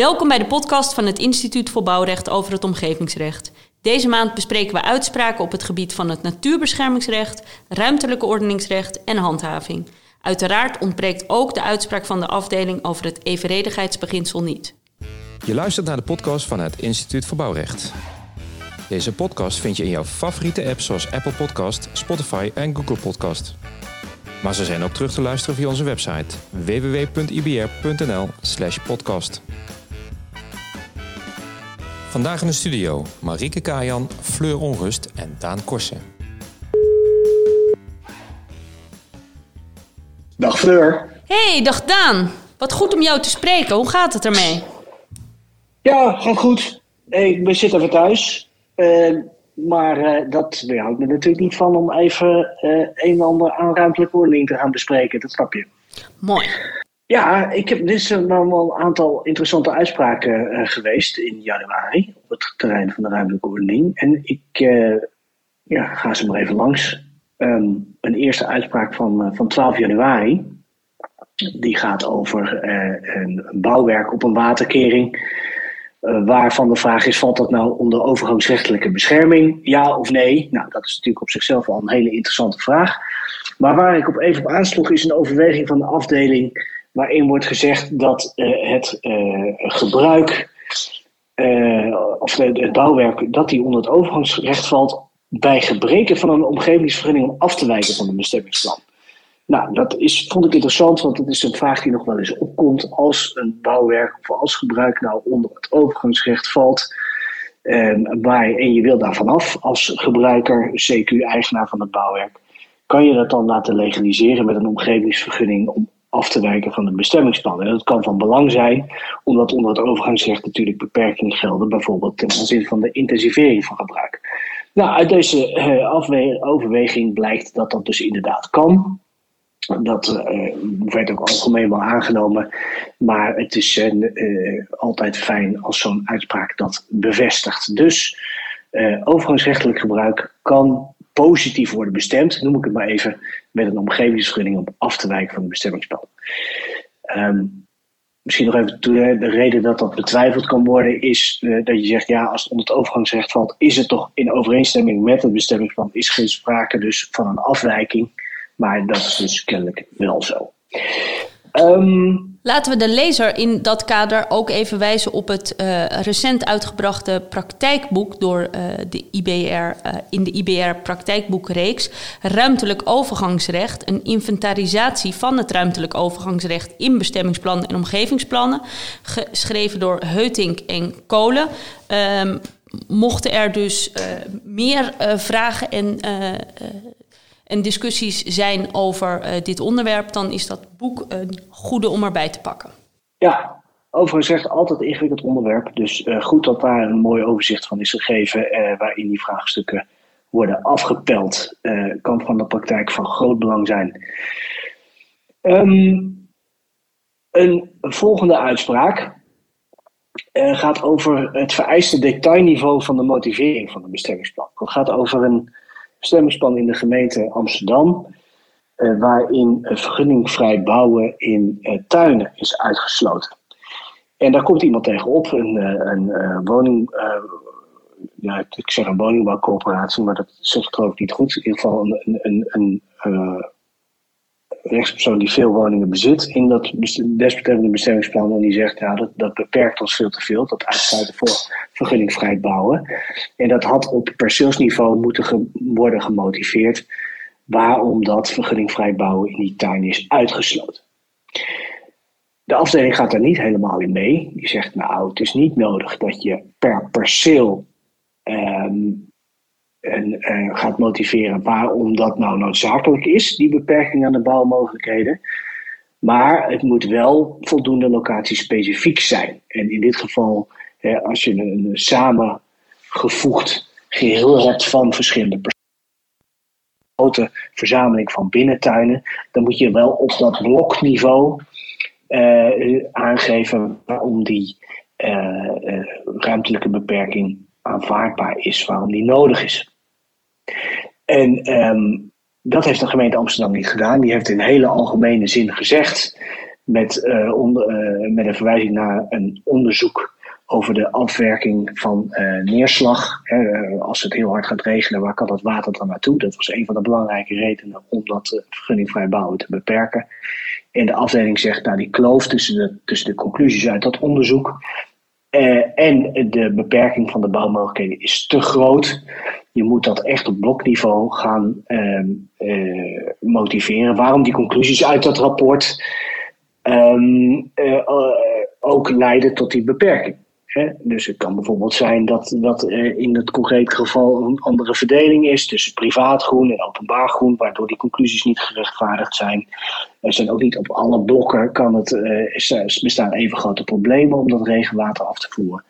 Welkom bij de podcast van het Instituut voor Bouwrecht over het omgevingsrecht. Deze maand bespreken we uitspraken op het gebied van het natuurbeschermingsrecht, ruimtelijke ordeningsrecht en handhaving. Uiteraard ontbreekt ook de uitspraak van de afdeling over het evenredigheidsbeginsel niet. Je luistert naar de podcast van het Instituut voor Bouwrecht. Deze podcast vind je in jouw favoriete apps zoals Apple Podcast, Spotify en Google Podcast. Maar ze zijn ook terug te luisteren via onze website www.ibr.nl/podcast. Vandaag in de studio Marieke Kajan, Fleur Onrust en Daan Korsen. Dag Fleur. Hey, dag Daan. Wat goed om jou te spreken. Hoe gaat het ermee? Ja, gaat goed. Hey, we zitten even thuis. Uh, maar uh, dat weerhoudt me natuurlijk niet van om even uh, een en ander aan ruimtelijke ordening te gaan bespreken. Dat snap je. Mooi. Ja, ik heb, dit is wel een aantal interessante uitspraken uh, geweest in januari op het terrein van de ruimtelijke ordening. En ik ja, ga ze maar even langs. Um, een eerste uitspraak van, van 12 januari. Die gaat over een bouwwerk op een waterkering. Waarvan de vraag is: valt dat nou onder overgangsrechtelijke bescherming? Ja of nee? Nou, dat is natuurlijk op zichzelf al een hele interessante vraag. Maar waar ik op even op aansloeg, is een overweging van de afdeling. Waarin wordt gezegd dat uh, het uh, gebruik. of het bouwwerk, dat die onder het overgangsrecht valt. bij gebreken van een omgevingsvergunning om af te wijken van een bestemmingsplan. Nou, dat is, vond ik interessant, want dat is een vraag die nog wel eens opkomt als een bouwwerk of als gebruik nou onder het overgangsrecht valt. En, waar, en je wil daar vanaf als gebruiker, CQ-eigenaar van het bouwwerk. Kan je dat dan laten legaliseren met een omgevingsvergunning om af te wijken van het bestemmingsplan? En dat kan van belang zijn, omdat onder het overgangsrecht natuurlijk beperkingen gelden, bijvoorbeeld ten aanzien van de intensivering van gebruik. Nou, uit deze uh, overweging blijkt dat dat dus inderdaad kan. Dat uh, werd ook algemeen wel aangenomen. Maar het is uh, altijd fijn als zo'n uitspraak dat bevestigt. Dus overgangsrechtelijk gebruik kan positief worden bestemd, noem ik het maar even, met een omgevingsvergunning om af te wijken van het bestemmingsplan. Um, misschien nog even toe, de reden dat dat betwijfeld kan worden is dat je zegt, ja, als het onder het overgangsrecht valt, is het toch in overeenstemming met het bestemmingsplan, is geen sprake dus van een afwijking. Maar dat is dus kennelijk wel zo. Um, Laten we de lezer in dat kader ook even wijzen op het uh, recent uitgebrachte praktijkboek door uh, de IBR uh, in de IBR praktijkboekreeks Ruimtelijk overgangsrecht, een inventarisatie van het ruimtelijk overgangsrecht in bestemmingsplannen en omgevingsplannen, geschreven door Heutink en Kolen. Um, mochten er dus meer vragen en en discussies zijn over uh, dit onderwerp, dan is dat boek een goede om erbij te pakken. Ja, overigens zegt altijd ingewikkeld onderwerp. Dus uh, goed dat daar een mooi overzicht van is gegeven, uh, waarin die vraagstukken worden afgepeld. kan van de praktijk van groot belang zijn. Um, een volgende uitspraak gaat over het vereiste detailniveau van de motivering van een bestemmingsplan. Het gaat over een bestemmingsplan in de gemeente Amsterdam, uh, waarin vergunningvrij bouwen in uh, tuinen is uitgesloten. En daar komt iemand tegenop, een, uh, een woning, ja, ik zeg een woningbouwcorporatie, maar dat zegt geloof ik niet goed. In ieder geval een, een, een, een rechtspersoon die veel woningen bezit in dat desbetreffende bestemmingsplan. En die zegt, ja, dat, dat beperkt ons veel te veel, dat uitsluiten voor vergunningvrij bouwen. En dat had op perceelsniveau moeten worden gemotiveerd waarom dat vergunningvrij bouwen in die tuin is uitgesloten. De afdeling gaat daar niet helemaal in mee. Die zegt, nou, het is niet nodig dat je per perceel um, en uh, gaat motiveren waarom dat nou noodzakelijk is, die beperking aan de bouwmogelijkheden. Maar het moet wel voldoende locatiespecifiek zijn. En in dit geval, als je een, samengevoegd geheel hebt van verschillende grote verzameling van binnentuinen, dan moet je wel op dat blokniveau uh, aangeven waarom die uh, ruimtelijke beperking aanvaardbaar is, waarom die nodig is. En um, dat heeft de gemeente Amsterdam niet gedaan. Die heeft in hele algemene zin gezegd, met, uh, onder, uh, met een verwijzing naar een onderzoek over de afwerking van neerslag. als het heel hard gaat regenen, waar kan dat water dan naartoe? Dat was een van de belangrijke redenen om dat vergunningvrij bouwen te beperken. En de afdeling zegt, nou die kloof tussen tussen de conclusies uit dat onderzoek en de beperking van de bouwmogelijkheden is te groot. Je moet dat echt op blokniveau gaan ehm, eh, motiveren. Waarom die conclusies uit dat rapport ehm, eh, ook leiden tot die beperking. Dus het kan bijvoorbeeld zijn dat, dat in het concrete geval een andere verdeling is tussen privaat groen en openbaar groen, waardoor die conclusies niet gerechtvaardigd zijn. Er zijn ook niet op alle blokken kan het, uh, bestaan even grote problemen om dat regenwater af te voeren.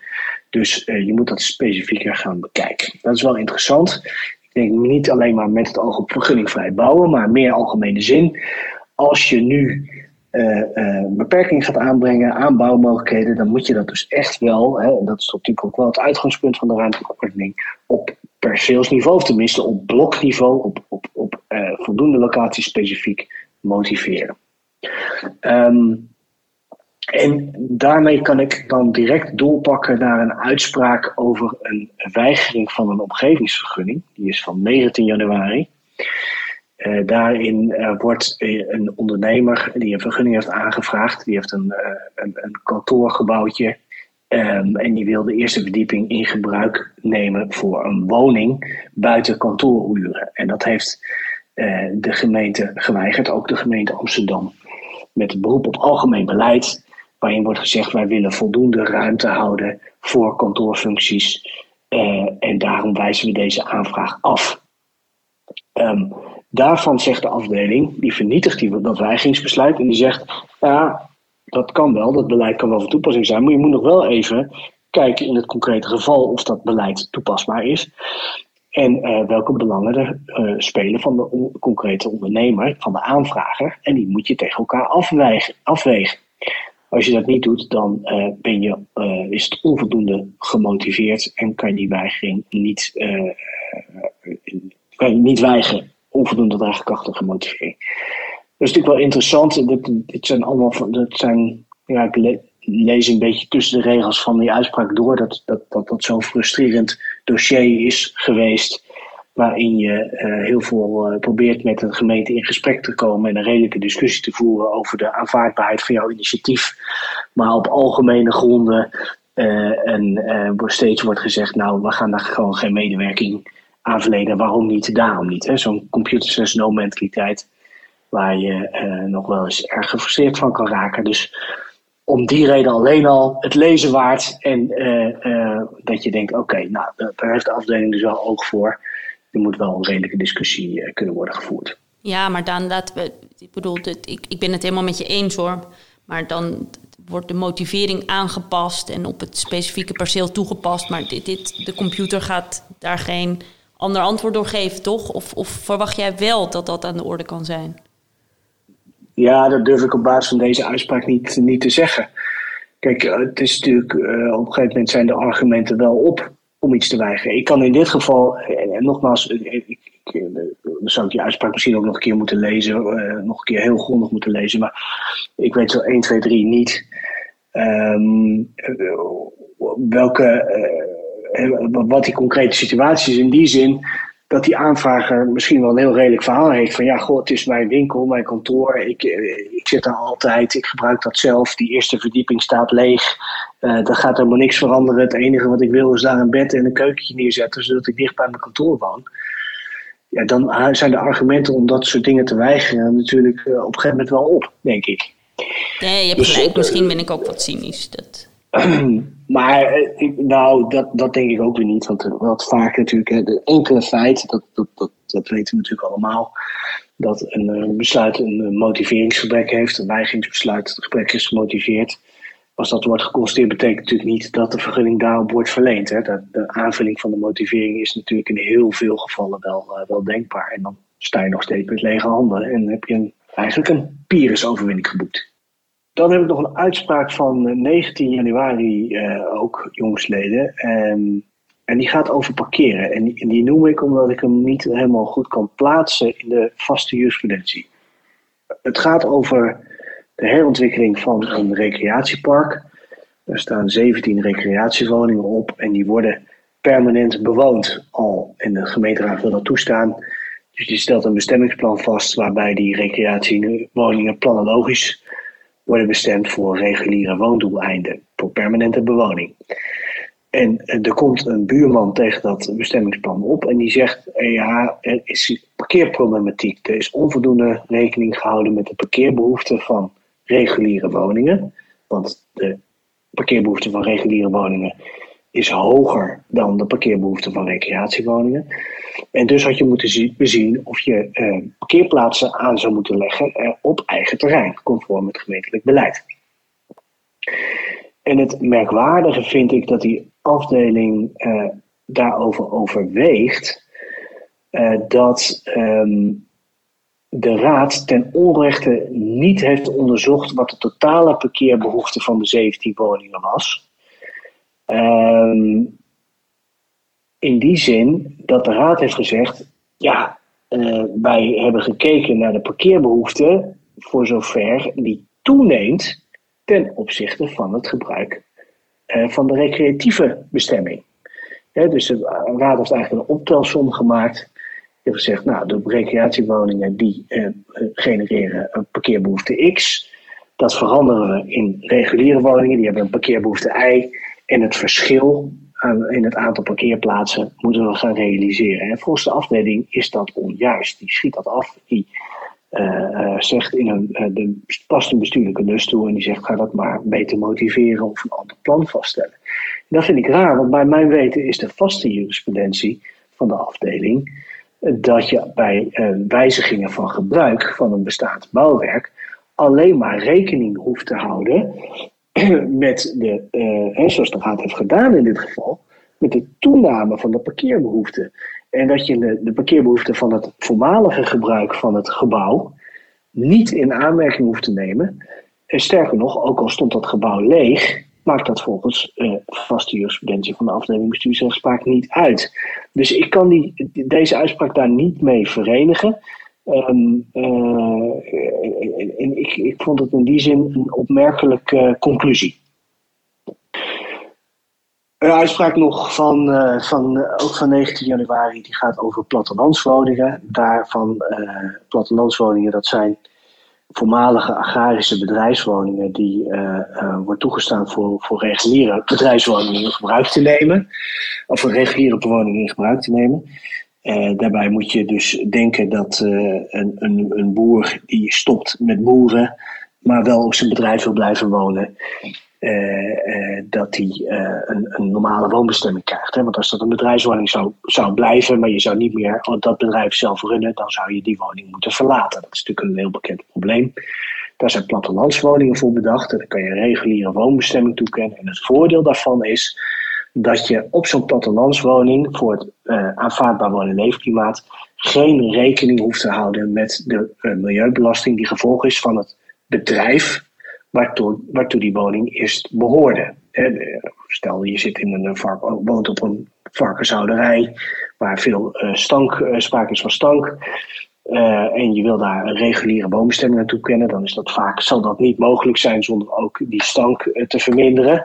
Dus uh, je moet dat specifieker gaan bekijken. Dat is wel interessant. Ik denk niet alleen maar met het oog op vergunningvrij bouwen, maar meer algemene zin. Als je nu uh, beperking gaat aanbrengen aan bouwmogelijkheden, dan moet je dat dus echt wel, hè, en dat is natuurlijk ook wel het uitgangspunt van de ruimtelijke ordening, op perceelsniveau, tenminste op blokniveau, op, op, op uh, voldoende locatiespecifiek motiveren. Um, en daarmee kan ik dan direct doorpakken naar een uitspraak over een weigering van een omgevingsvergunning. Die is van 19 januari. Uh, daarin uh, wordt een ondernemer die een vergunning heeft aangevraagd, die heeft een, een, kantoorgebouwtje um, en die wil de eerste verdieping in gebruik nemen voor een woning buiten kantooruren. En dat heeft de gemeente geweigerd, ook de gemeente Amsterdam, met beroep op algemeen beleid, waarin wordt gezegd wij willen voldoende ruimte houden voor kantoorfuncties en daarom wijzen we deze aanvraag af. Um, Daarvan zegt de afdeling, die vernietigt die, dat weigingsbesluit en die zegt, ja, dat kan wel, dat beleid kan wel van toepassing zijn, maar je moet nog wel even kijken in het concrete geval of dat beleid toepasbaar is. En uh, welke belangen er uh, spelen van de concrete ondernemer, van de aanvrager. En die moet je tegen elkaar afwegen. Als je dat niet doet, dan uh, ben je, is het onvoldoende gemotiveerd en kan je die weigering niet, kan niet weigeren onvoldoende draagkrachtige motivering. Dat is natuurlijk wel interessant. Dit, dit zijn allemaal, dat zijn, ja, ik lees een beetje tussen de regels van die uitspraak door dat dat, dat, dat zo'n frustrerend dossier is geweest. Waarin je uh, heel veel uh, probeert met een gemeente in gesprek te komen en een redelijke discussie te voeren over de aanvaardbaarheid van jouw initiatief. Maar op algemene gronden uh, en steeds wordt gezegd, nou, we gaan daar gewoon geen medewerking aanverleden. Waarom niet, daarom niet. Zo'n computer says no mentaliteit waar je uh, nog wel eens erg gefrustreerd van kan raken. Dus om die reden alleen al het lezen waard en uh, uh, dat je denkt, oké, nou, daar heeft de afdeling dus wel oog voor. Er moet wel een redelijke discussie kunnen worden gevoerd. Ja, maar dan laten we, ik bedoel, ik, ik ben het helemaal met je eens hoor. Maar dan wordt de motivering aangepast en op het specifieke perceel toegepast. Maar dit, dit, de computer gaat daar geen ander antwoord doorgeven, toch? Of, of verwacht jij wel dat dat aan de orde kan zijn? Ja, dat durf ik op basis van deze uitspraak niet, niet te zeggen. Kijk, eh, het is natuurlijk, uh, op een gegeven moment zijn de argumenten wel op om iets te weigeren. Ik kan in dit geval, en nogmaals, ik, ik, zou ik die uitspraak misschien ook nog een keer moeten lezen, nog een keer heel grondig moeten lezen, maar ik weet zo 1, 2, 3 niet um, welke wat die concrete situatie is in die zin dat die aanvrager misschien wel een heel redelijk verhaal heeft van ja, goh, het is mijn winkel, mijn kantoor, ik, eh, ik zit daar altijd, ik gebruik dat zelf, die eerste verdieping staat leeg, uh, gaat helemaal niks veranderen. Het enige wat ik wil is daar een bed en een keukentje neerzetten, zodat ik dicht bij mijn kantoor woon. Ja, dan zijn de argumenten om dat soort dingen te weigeren natuurlijk uh, op een gegeven moment wel op, denk ik. Nee, je hebt dus, gelijk. Misschien ben ik ook wat cynisch. Dat... maar eh, nou, dat, dat denk ik ook weer niet. Want wat vaak natuurlijk, de enkele feit, dat, dat, dat, weten we natuurlijk allemaal, dat een besluit een motiveringsgebrek heeft, een weigingsbesluit, het gebrek is gemotiveerd. Als dat wordt geconstateerd, betekent natuurlijk niet dat de vergunning daarop wordt verleend. Hè. De, de aanvulling van de motivering is natuurlijk in heel veel gevallen wel, wel denkbaar. En dan sta je nog steeds met lege handen en heb je een, eigenlijk een Pyrrhus-overwinning geboekt. Dan heb ik nog een uitspraak van 19 eh, januari uh, ook, jongsleden. Um, en die gaat over parkeren. En die, die, noem ik omdat ik hem niet helemaal goed kan plaatsen in de vaste jurisprudentie. Het gaat over de herontwikkeling van een recreatiepark. Er staan 17 recreatiewoningen op en die worden permanent bewoond al. En de gemeenteraad wil dat toestaan. Dus die stelt een bestemmingsplan vast waarbij die recreatiewoningen planologisch worden bestemd voor reguliere woondoeleinden, voor permanente bewoning. En eh, er komt een buurman tegen dat bestemmingsplan op en die zegt: eh, ja, er is parkeerproblematiek. Er is onvoldoende rekening gehouden met de parkeerbehoeften van reguliere woningen. Want de parkeerbehoefte van reguliere woningen is hoger dan de parkeerbehoefte van recreatiewoningen. En dus had je moeten bezien of je eh, parkeerplaatsen aan zou moeten leggen eh, op eigen terrein, conform het gemeentelijk beleid. En het merkwaardige vind ik dat die afdeling eh, daarover overweegt dat ehm, de Raad ten onrechte niet heeft onderzocht wat de totale parkeerbehoefte van de 17 woningen was. Ehm, in die zin dat de Raad heeft gezegd: ja, uh, wij hebben gekeken naar de parkeerbehoefte voor zover die toeneemt ten opzichte van het gebruik uh, van de recreatieve bestemming. dus de Raad heeft eigenlijk een optelsom gemaakt heeft gezegd, nou, de recreatiewoningen die eh, genereren een parkeerbehoefte X. Dat veranderen we in reguliere woningen, die hebben een parkeerbehoefte Y. En het verschil aan, in het aantal parkeerplaatsen moeten we gaan realiseren. En volgens de afdeling is dat onjuist. Die schiet dat af. Die uh, zegt in een, de, past een bestuurlijke lust toe en die zegt ga dat maar beter motiveren of een ander plan vaststellen. dat vind ik raar, want bij mijn weten is de vaste jurisprudentie van de afdeling dat je bij wijzigingen van gebruik van een bestaand bouwwerk alleen maar rekening hoeft te houden met de, uh, zoals de Raad heeft gedaan in dit geval, met de toename van de parkeerbehoeften. En dat je de, de parkeerbehoeften van het voormalige gebruik van het gebouw niet in aanmerking hoeft te nemen. En sterker nog, ook al stond dat gebouw leeg, maakt dat volgens uh, vaste jurisprudentie van de afdeling bestuursrechtspraak niet uit. Dus ik kan die, deze uitspraak daar niet mee verenigen. Um, en ik, ik vond het in die zin een opmerkelijke conclusie. Een uitspraak nog van, uh, van, ook van 19 januari, die gaat over plattelandswoningen. Daarvan plattelandswoningen, dat zijn voormalige agrarische bedrijfswoningen die uh, wordt toegestaan voor, voor reguliere bedrijfswoningen in gebruik te nemen. Of voor reguliere bewoningen in gebruik te nemen. Uh, daarbij moet je dus denken dat een, een, een boer die stopt met boeren, maar wel op zijn bedrijf wil blijven wonen. Uh, dat hij een, een, normale woonbestemming krijgt. Hè? Want als dat een bedrijfswoning zou, zou blijven, maar je zou niet meer dat bedrijf zelf runnen, dan zou je die woning moeten verlaten. Dat is natuurlijk een heel bekend probleem. Daar zijn plattelandswoningen voor bedacht. En dan kan je een reguliere woonbestemming toekennen. En het voordeel daarvan is dat je op zo'n plattelandswoning voor het aanvaardbaar woon- en leefklimaat geen rekening hoeft te houden met de milieubelasting die gevolg is van het bedrijf waartoe, waartoe die woning eerst behoorde. Stel, je zit in een vark, woont op een varkenshouderij waar veel uh, stank, uh, sprake is van stank. Uh, en je wil daar een reguliere woonbestemming naartoe kennen, dan is dat vaak, zal dat niet mogelijk zijn zonder ook die stank te verminderen.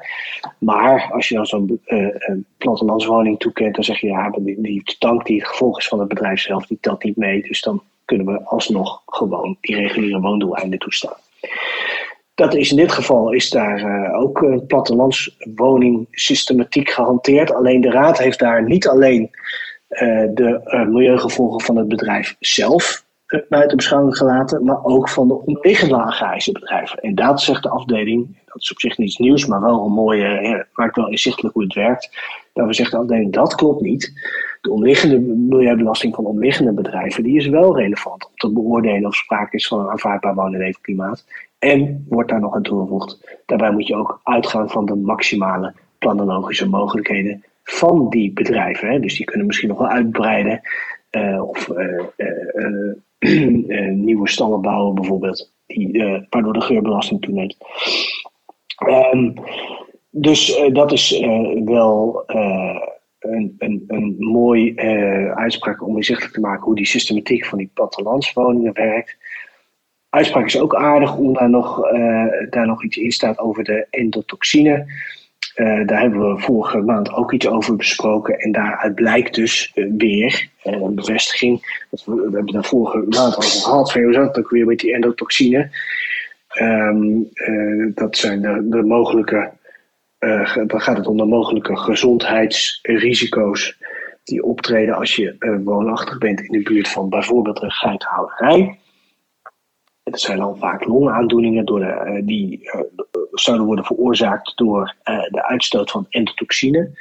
Maar als je dan zo'n plattelandswoning toekent, dan zeg je ja, die, die stank die het gevolg is van het bedrijf zelf, die telt niet mee. Dus dan kunnen we alsnog gewoon die reguliere woondoeleinden toestaan. Dat is in dit geval is daar ook een plattelandswoning systematiek gehanteerd. Alleen de Raad heeft daar niet alleen de uh, milieugevolgen van het bedrijf zelf buiten beschouwing gelaten, maar ook van de omliggende agrarische bedrijven. En dat zegt de afdeling, dat is op zich niets nieuws, maar wel een mooie, maakt wel inzichtelijk hoe het werkt. Daarvoor zegt de afdeling dat klopt niet. De omliggende milieubelasting van omliggende bedrijven, die is wel relevant om te beoordelen of sprake is van een aanvaardbaar woon- en leefklimaat. En wordt daar nog aan toegevoegd. Daarbij moet je ook uitgaan van de maximale planologische mogelijkheden van die bedrijven. Hè. Dus die kunnen misschien nog wel uitbreiden. Uh, of uh, uh, nieuwe stallen bouwen bijvoorbeeld. Die, waardoor de geurbelasting toeneemt. Um, dus dat is wel een, een, een mooi uitspraak om inzichtelijk te maken hoe die systematiek van die plattelandswoningen werkt uitspraak is ook aardig, omdat nog, daar nog iets in staat over de endotoxine. Daar hebben we vorige maand ook iets over besproken. En daaruit blijkt dus weer een bevestiging. we, we, hebben daar vorige maand over gehad. Zat het ook weer met die endotoxine? Ehm, dat zijn de, de mogelijke uh, dan gaat het om de mogelijke gezondheidsrisico's die optreden als je uh, woonachtig bent in de buurt van bijvoorbeeld een geitenhouderij. Dat zijn dan vaak longaandoeningen door de, uh, die zouden worden veroorzaakt door de uitstoot van endotoxine.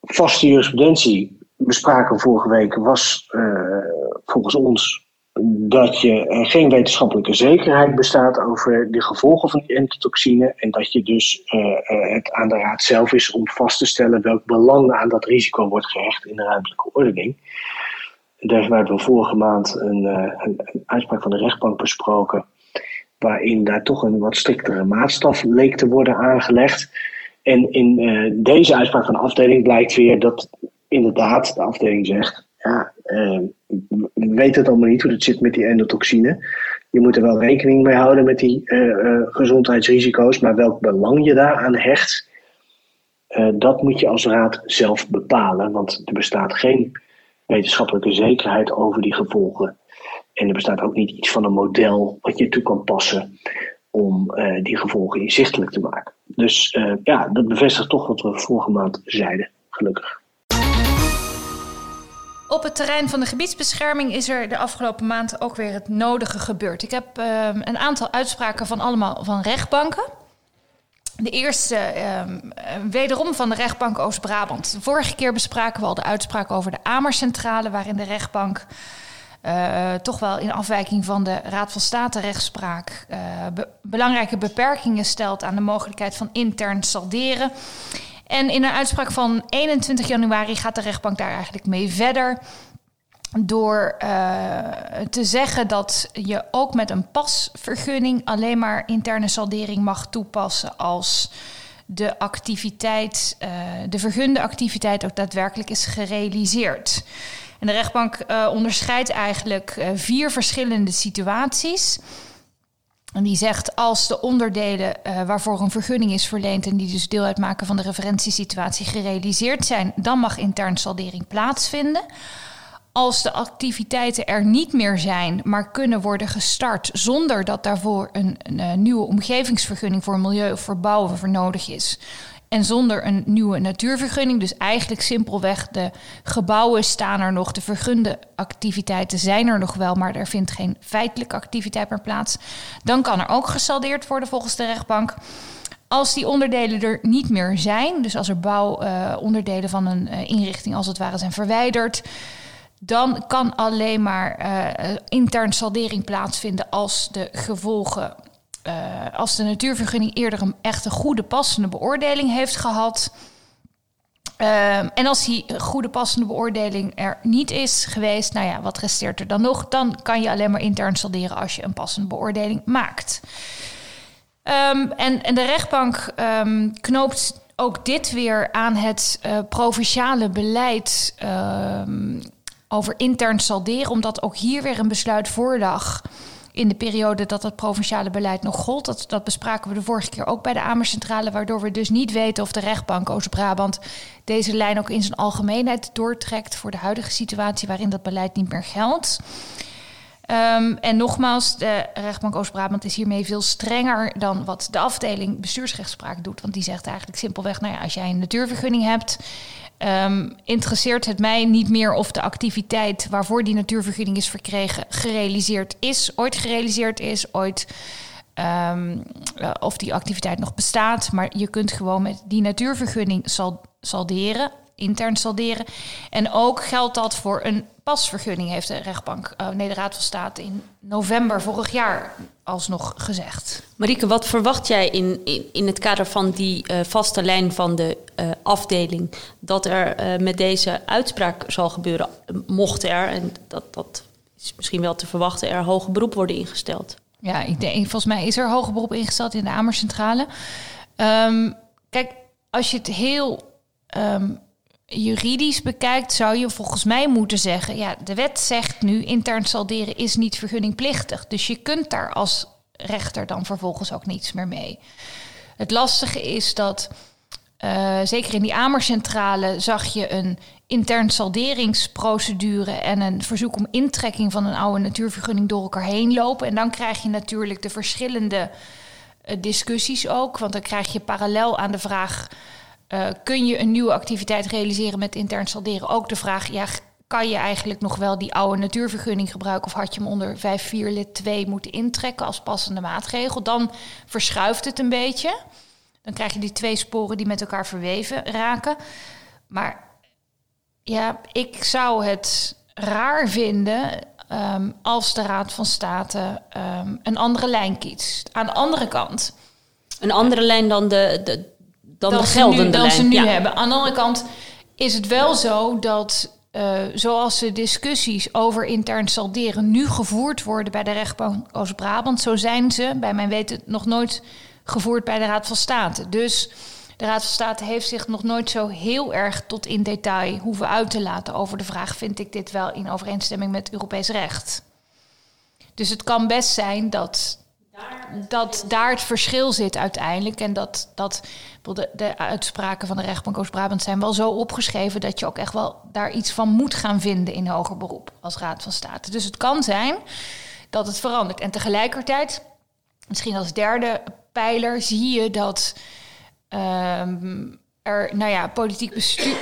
Vaste jurisprudentie we vorige week was volgens ons dat je geen wetenschappelijke zekerheid bestaat over de gevolgen van die endotoxine en dat je dus het aan de raad zelf is om vast te stellen welk belang aan dat risico wordt gehecht in de ruimtelijke ordening. Daar hebben we vorige maand een, uh, een, een, uitspraak van de rechtbank besproken, waarin daar toch een wat striktere maatstaf leek te worden aangelegd. En in deze uitspraak van de afdeling blijkt weer dat inderdaad de afdeling zegt ja, uh, we weten het allemaal niet hoe het zit met die endotoxine. Je moet er wel rekening mee houden met die gezondheidsrisico's, maar welk belang je daaraan hecht, dat moet je als raad zelf bepalen. Want er bestaat geen wetenschappelijke zekerheid over die gevolgen. En er bestaat ook niet iets van een model wat je toe kan passen om die gevolgen inzichtelijk te maken. Dus ja, dat bevestigt toch wat we vorige maand zeiden, gelukkig. Op het terrein van de gebiedsbescherming is er de afgelopen maand ook weer het nodige gebeurd. Ik heb uh, een aantal uitspraken van allemaal van rechtbanken. De eerste uh, wederom van de rechtbank Oost-Brabant. Vorige keer bespraken we al de uitspraak over de Amercentrale, waarin de rechtbank uh, toch wel in afwijking van de Raad van State rechtspraak be belangrijke beperkingen stelt aan de mogelijkheid van intern salderen. En in een uitspraak van 21 januari gaat de rechtbank daar eigenlijk mee verder. Door uh, te zeggen dat je ook met een pasvergunning alleen maar interne saldering mag toepassen als de activiteit, uh, de vergunde activiteit ook daadwerkelijk is gerealiseerd. En de rechtbank uh, onderscheidt eigenlijk vier verschillende situaties. En die zegt als de onderdelen waarvoor een vergunning is verleend en die dus deel uitmaken van de referentiesituatie gerealiseerd zijn, dan mag intern saldering plaatsvinden. Als de activiteiten er niet meer zijn, maar kunnen worden gestart zonder dat daarvoor een, een, een nieuwe omgevingsvergunning voor milieu of verbouwen voor nodig is, en zonder een nieuwe natuurvergunning. Dus eigenlijk simpelweg de gebouwen staan er nog, de vergunde activiteiten zijn er nog wel, maar er vindt geen feitelijke activiteit meer plaats. Dan kan er ook gesaldeerd worden volgens de rechtbank. Als die onderdelen er niet meer zijn, dus als er bouwonderdelen uh, van een uh, inrichting als het ware zijn verwijderd, dan kan alleen maar uh, intern saldering plaatsvinden als de gevolgen uh, als de natuurvergunning eerder een echt een goede passende beoordeling heeft gehad. Uh, en als die goede passende beoordeling er niet is geweest, nou ja, wat resteert er dan nog? Dan kan je alleen maar intern salderen als je een passende beoordeling maakt. Um, en, en, de rechtbank um, knoopt ook dit weer aan het provinciale beleid over intern salderen, omdat ook hier weer een besluit voorlag in de periode dat het provinciale beleid nog gold. Dat, dat bespraken we de vorige keer ook bij de Amercentrale, waardoor we dus niet weten of de rechtbank Oost-Brabant deze lijn ook in zijn algemeenheid doortrekt voor de huidige situatie waarin dat beleid niet meer geldt. Um, en nogmaals, de rechtbank Oost-Brabant is hiermee veel strenger dan wat de afdeling bestuursrechtspraak doet. Want die zegt eigenlijk simpelweg, nou ja, als jij een natuurvergunning hebt Um, interesseert het mij niet meer of de activiteit waarvoor die natuurvergunning is verkregen gerealiseerd is, ooit gerealiseerd is, ooit um, uh, of die activiteit nog bestaat. Maar je kunt gewoon met die natuurvergunning sal salderen, intern salderen. En ook geldt dat voor een pasvergunning, heeft de rechtbank, uh, nee, de Raad van State in november vorig jaar alsnog gezegd. Marieke, wat verwacht jij in, in, in het kader van die uh, vaste lijn van de uh, afdeling dat er met deze uitspraak zal gebeuren, mocht er, en dat, dat is misschien wel te verwachten, er hoger beroep worden ingesteld? Ja, ik denk, volgens mij is er hoger beroep ingesteld in de Amercentrale. Um, kijk, als je het heel um, juridisch bekijkt, zou je volgens mij moeten zeggen: ja, de wet zegt nu intern salderen is niet vergunningplichtig. Dus je kunt daar als rechter dan vervolgens ook niets meer mee. Het lastige is dat, uh, zeker in die Amercentrale, zag je een intern salderingsprocedure en een verzoek om intrekking van een oude natuurvergunning door elkaar heen lopen. En dan krijg je natuurlijk de verschillende uh, discussies ook, want dan krijg je parallel aan de vraag uh, kun je een nieuwe activiteit realiseren met intern salderen? Ook de vraag, ja, kan je eigenlijk nog wel die oude natuurvergunning gebruiken of had je hem onder 5.4 lid 2 moeten intrekken als passende maatregel? Dan verschuift het een beetje. Dan krijg je die twee sporen die met elkaar verweven raken. Maar ja, ik zou het raar vinden um, als de Raad van State um, een andere lijn kiest. Aan de andere kant. Een andere lijn dan de, de, dan, de geldende nu, dan ze nu hebben. Aan de andere kant is het wel zo dat uh, zoals de discussies over intern salderen nu gevoerd worden bij de rechtbank Oost-Brabant, zo zijn ze, bij mijn weten, nog nooit gevoerd bij de Raad van State. Dus de Raad van State heeft zich nog nooit zo heel erg tot in detail hoeven uit te laten over de vraag: vind ik dit wel in overeenstemming met Europees recht? Dus het kan best zijn dat dat daar het verschil zit uiteindelijk. En dat, dat de, de uitspraken van de rechtbank Oost-Brabant zijn wel zo opgeschreven dat je ook echt wel daar iets van moet gaan vinden in hoger beroep als Raad van State. Dus het kan zijn dat het verandert. En tegelijkertijd, misschien als derde pijler, zie je dat ehm, er, nou ja, politiek bestuur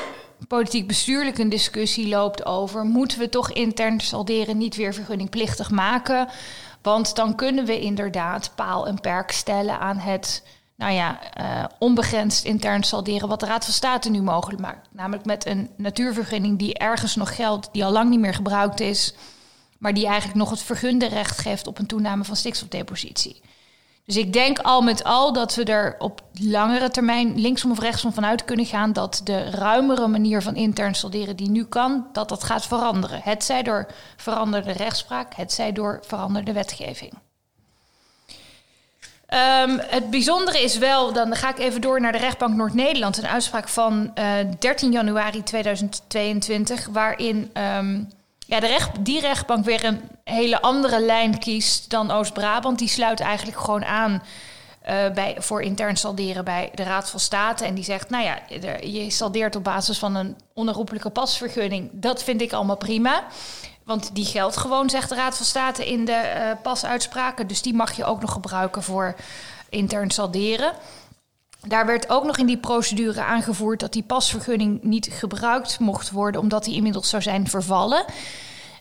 politiek bestuurlijk een discussie loopt over... moeten we toch intern salderen niet weer vergunningplichtig maken... Want dan kunnen we inderdaad paal en perk stellen aan het nou ja, uh, onbegrensd intern salderen wat de Raad van State nu mogelijk maakt. Namelijk met een natuurvergunning die ergens nog geldt, die al lang niet meer gebruikt is, maar die eigenlijk nog het vergunde recht geeft op een toename van stikstofdepositie. Dus ik denk al met al dat we er op langere termijn linksom of rechtsom vanuit kunnen gaan dat de ruimere manier van intern solderen die nu kan, dat dat gaat veranderen. Het zij door veranderde rechtspraak, het zij door veranderde wetgeving. Um, het bijzondere is wel, dan ga ik even door naar de rechtbank Noord-Nederland, een uitspraak van uh, eh, 13 januari 2022, waarin um, ja, de recht, die rechtbank weer een hele andere lijn kiest dan Oost-Brabant. Die sluit eigenlijk gewoon aan uh, bij, voor intern salderen bij de Raad van State. En die zegt, nou ja, je saldeert op basis van een onherroepelijke pasvergunning. Dat vind ik allemaal prima. Want die geldt gewoon, zegt de Raad van State in de uh, pasuitspraken. Dus die mag je ook nog gebruiken voor intern salderen. Daar werd ook nog in die procedure aangevoerd dat die pasvergunning niet gebruikt mocht worden, omdat die inmiddels zou zijn vervallen.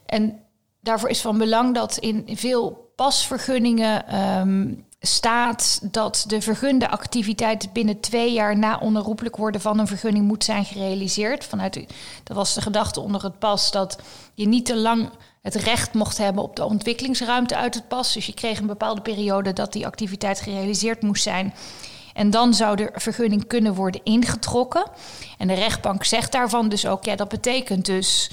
En daarvoor is van belang dat in veel pasvergunningen um, staat dat de vergunde activiteit binnen twee jaar na onherroepelijk worden van een vergunning moet zijn gerealiseerd. Vanuit, dat was de gedachte onder het pas dat je niet te lang het recht mocht hebben op de ontwikkelingsruimte uit het pas. Dus je kreeg een bepaalde periode dat die activiteit gerealiseerd moest zijn. En dan zou de vergunning kunnen worden ingetrokken. En de rechtbank zegt daarvan dus ook, ja, dat betekent dus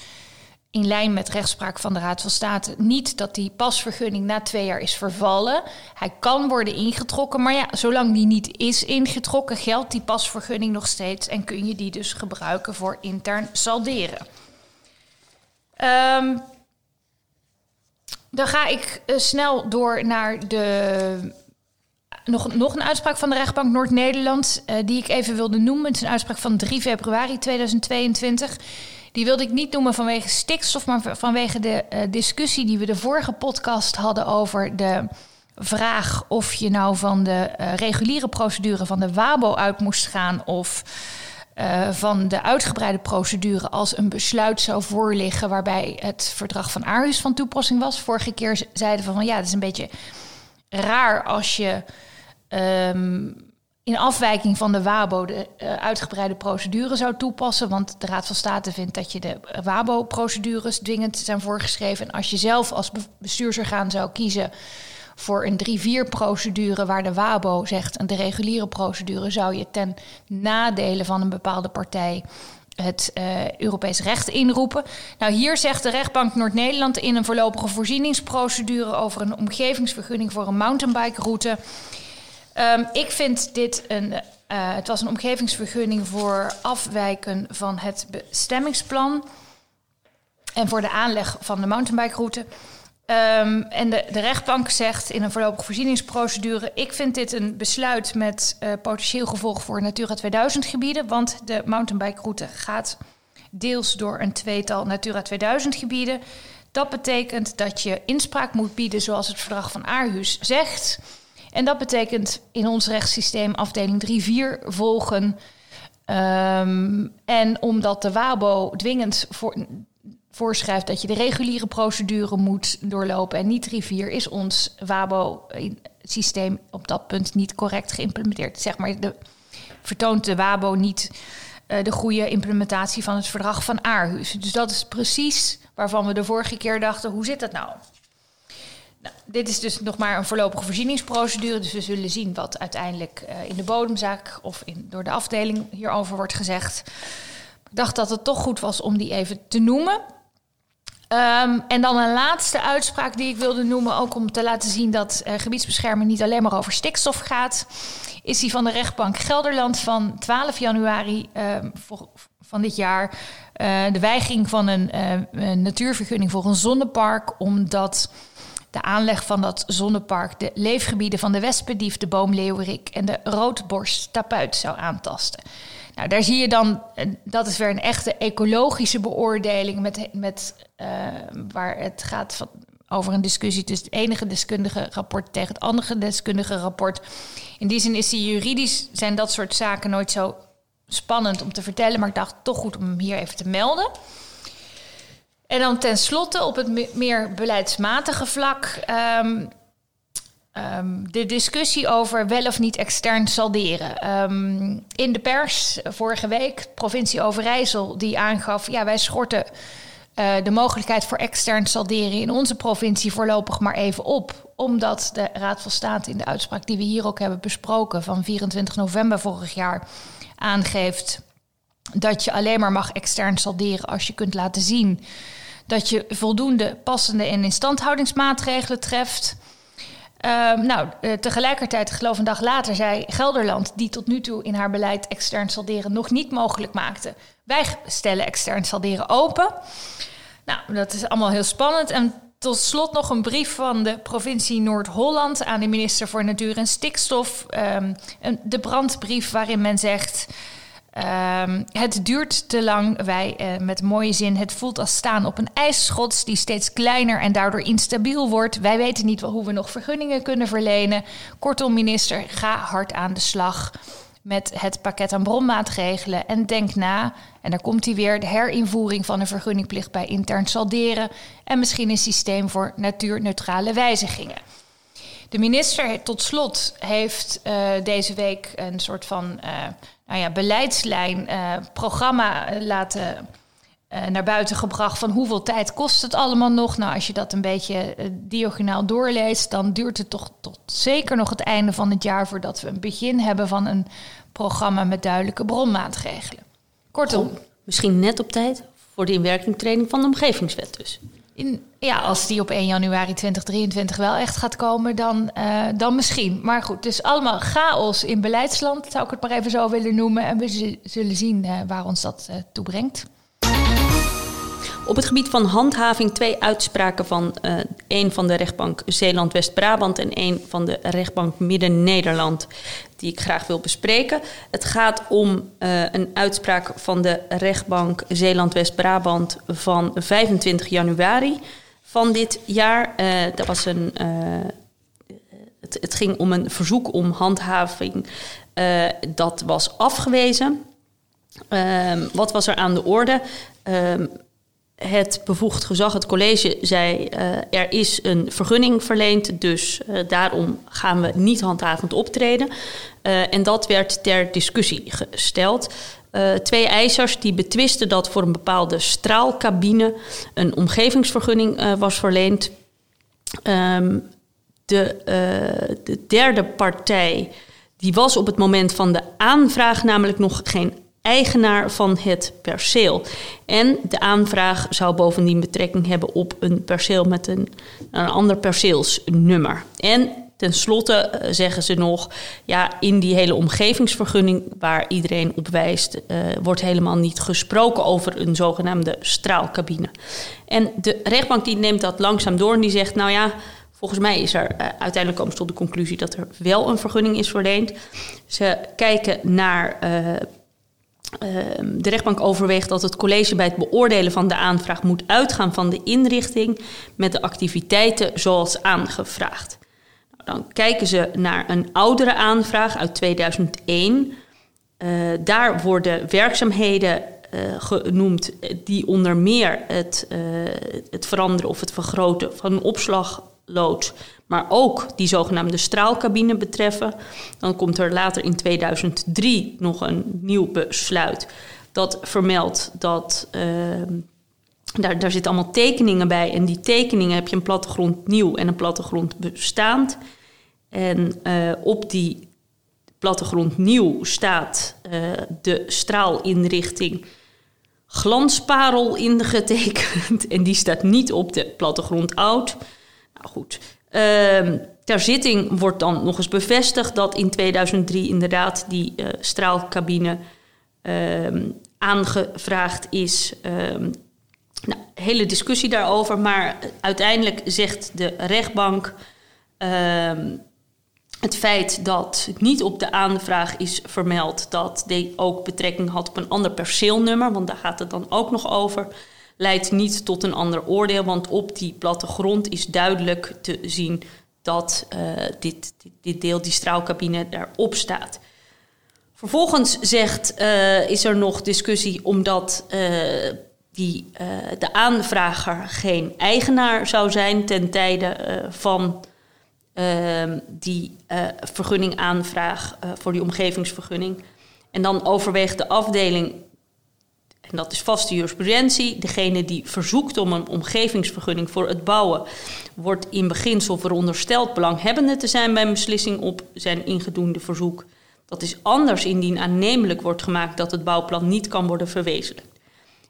in lijn met rechtspraak van de Raad van State niet dat die pasvergunning na twee jaar is vervallen. Hij kan worden ingetrokken, maar ja, zolang die niet is ingetrokken, geldt die pasvergunning nog steeds en kun je die dus gebruiken voor intern salderen. Um, dan ga ik uh, snel door naar de nog, nog een uitspraak van de rechtbank Noord-Nederland, uh, die ik even wilde noemen. Het is een uitspraak van 3 februari 2022. Die wilde ik niet noemen vanwege stikstof, maar vanwege de uh, discussie die we de vorige podcast hadden over de vraag of je nou van de uh, reguliere procedure van de WABO uit moest gaan of uh, van de uitgebreide procedure als een besluit zou voorliggen waarbij het verdrag van Aarhus van toepassing was. Vorige keer zeiden we van ja, het is een beetje raar als je um, in afwijking van de WABO de uh, uitgebreide procedure zou toepassen. Want de Raad van State vindt dat je de WABO-procedures dwingend zijn voorgeschreven. En als je zelf als bestuursorgaan zou kiezen voor een 3-4-procedure waar de WABO zegt... en de reguliere procedure zou je ten nadele van een bepaalde partij het uh, Europees recht inroepen. Nou, hier zegt de rechtbank Noord-Nederland in een voorlopige voorzieningsprocedure over een omgevingsvergunning voor een mountainbike-route. Um, ik vind dit een het was een omgevingsvergunning voor afwijken van het bestemmingsplan en voor de aanleg van de mountainbikeroute. Um, en de, de, rechtbank zegt in een voorlopige voorzieningsprocedure: Ik vind dit een besluit met uh, potentieel gevolg voor Natura 2000 gebieden, want de mountainbikeroute gaat deels door een tweetal Natura 2000 gebieden. Dat betekent dat je inspraak moet bieden, zoals het verdrag van Aarhus zegt. En dat betekent in ons rechtssysteem afdeling 3-4 volgen. Um, en omdat de WABO dwingend voor, voorschrijft dat je de reguliere procedure moet doorlopen en niet rivier, is ons WABO-systeem op dat punt niet correct geïmplementeerd. Zeg maar, de, vertoont de WABO niet uh, de goede implementatie van het verdrag van Aarhus. Dus dat is precies waarvan we de vorige keer dachten: hoe zit dat nou? Nou dit is dus nog maar een voorlopige voorzieningsprocedure, dus we zullen zien wat uiteindelijk uh, in de bodemzaak of in, door de afdeling hierover wordt gezegd. Ik dacht dat het toch goed was om die even te noemen. Um, en dan een laatste uitspraak die ik wilde noemen, ook om te laten zien dat uh, gebiedsbescherming niet alleen maar over stikstof gaat, is die van de rechtbank Gelderland van 12 januari voor, van dit jaar. Uh, de weigering van een, natuurvergunning voor een zonnepark, omdat de aanleg van dat zonnepark de leefgebieden van de wespendief, de boomleeuwerik en de roodborst tapuit zou aantasten. Nou, daar zie je dan, dat is weer een echte ecologische beoordeling, met, met, uh, waar het gaat van, over een discussie tussen het enige deskundige rapport tegen het andere deskundige rapport. In die zin is die juridisch, zijn dat soort zaken nooit zo spannend om te vertellen, maar ik dacht toch goed om hem hier even te melden. En dan tenslotte op het meer beleidsmatige vlak. Um, Um, de discussie over wel of niet extern salderen. Um, in de pers vorige week, provincie Overijssel, die aangaf: ja, wij schorten uh, de mogelijkheid voor extern salderen in onze provincie voorlopig maar even op. Omdat de Raad van State in de uitspraak die we hier ook hebben besproken van 24 november vorig jaar aangeeft dat je alleen maar mag extern salderen als je kunt laten zien dat je voldoende passende en instandhoudingsmaatregelen treft. Um, nou, uh, tegelijkertijd, geloof een dag later, zei Gelderland, die tot nu toe in haar beleid extern salderen nog niet mogelijk maakte. Wij stellen extern salderen open. Nou, dat is allemaal heel spannend. En tot slot nog een brief van de provincie Noord-Holland aan de minister voor Natuur en Stikstof. Um, de brandbrief waarin men zegt. Um, het duurt te lang. Wij, uh, met mooie zin, het voelt als staan op een ijsschots die steeds kleiner en daardoor instabiel wordt. Wij weten niet hoe we nog vergunningen kunnen verlenen. Kortom, minister, ga hard aan de slag met het pakket aan bronmaatregelen. En denk na, en daar komt hij weer, de herinvoering van een vergunningplicht bij intern salderen. En misschien een systeem voor natuurneutrale wijzigingen. De minister, tot slot, heeft uh, deze week een soort van. Uh, nou ja, beleidslijn, uh, programma eh, laten uh, naar buiten gebracht van hoeveel tijd kost het allemaal nog. Nou, als je dat een beetje diagonaal doorleest, dan duurt het toch tot zeker nog het einde van het jaar voordat we een begin hebben van een programma met duidelijke bronmaatregelen. Kortom. misschien net op tijd voor de inwerkingtreding van de omgevingswet dus. In, ja, als die op 1 januari 2023 wel echt gaat komen, dan, uh, dan misschien. Maar goed, dus allemaal chaos in beleidsland, zou ik het maar even zo willen noemen. En we zullen zien uh, waar ons dat uh, toe brengt. Op het gebied van handhaving twee uitspraken van uh, één van de rechtbank Zeeland-West-Brabant en één van de rechtbank Midden-Nederland, die ik graag wil bespreken. Het gaat om uh, een uitspraak van de rechtbank Zeeland-West-Brabant van 25 januari van dit jaar. Uh, dat was een. Het, het, ging om een verzoek om handhaving. dat was afgewezen. Ehm, wat was er aan de orde? Ehm, het bevoegd gezag, het college, zei uh, er is een vergunning verleend, dus uh, daarom gaan we niet handhavend optreden. Uh, en dat werd ter discussie gesteld. twee eisers die betwisten dat voor een bepaalde straalcabine een omgevingsvergunning was verleend. Um, de, de derde partij die was op het moment van de aanvraag namelijk nog geen eigenaar van het perceel. En de aanvraag zou bovendien betrekking hebben op een perceel met een, een ander perceelsnummer. En Ten slotte zeggen ze nog, ja, in die hele omgevingsvergunning waar iedereen op wijst, wordt helemaal niet gesproken over een zogenaamde straalcabine. En de rechtbank die neemt dat langzaam door en die zegt, nou ja, Volgens mij is er uh, uiteindelijk komen ze tot de conclusie dat er wel een vergunning is verleend. Ze kijken naar. De rechtbank overweegt dat het college bij het beoordelen van de aanvraag moet uitgaan van de inrichting met de activiteiten zoals aangevraagd. Nou, dan kijken ze naar een oudere aanvraag uit 2001. daar worden werkzaamheden genoemd die onder meer het, het veranderen of het vergroten van een opslag loods, maar ook die zogenaamde straalcabine betreffen. Dan komt er later in 2003 nog een nieuw besluit dat vermeldt dat. Uh, daar, daar zitten allemaal tekeningen bij. En die tekeningen heb je een plattegrond nieuw en een plattegrond bestaand. En uh, op die plattegrond nieuw staat uh, de straalinrichting glansparel ingetekend. En die staat niet op de plattegrond oud. Nou goed. Uh, ter zitting wordt dan nog eens bevestigd dat in 2003 inderdaad die uh, straalcabine uh, aangevraagd is. Um, nou, hele discussie daarover, maar uiteindelijk zegt de rechtbank het feit dat niet op de aanvraag is vermeld dat die ook betrekking had op een ander perceelnummer, want daar gaat het dan ook nog over leidt niet tot een ander oordeel, want op die plattegrond is duidelijk te zien dat uh, dit, dit, dit, deel, die straalcabine, daarop staat. Vervolgens zegt, uh, is er nog discussie omdat uh, die, de aanvrager geen eigenaar zou zijn ten tijde van ehm, die vergunningaanvraag voor die omgevingsvergunning. En dan overweegt de afdeling en dat is vaste jurisprudentie. Degene die verzoekt om een omgevingsvergunning voor het bouwen, wordt in beginsel verondersteld belanghebbende te zijn bij een beslissing op zijn ingedoende verzoek. Dat is anders indien aannemelijk wordt gemaakt dat het bouwplan niet kan worden verwezenlijkt.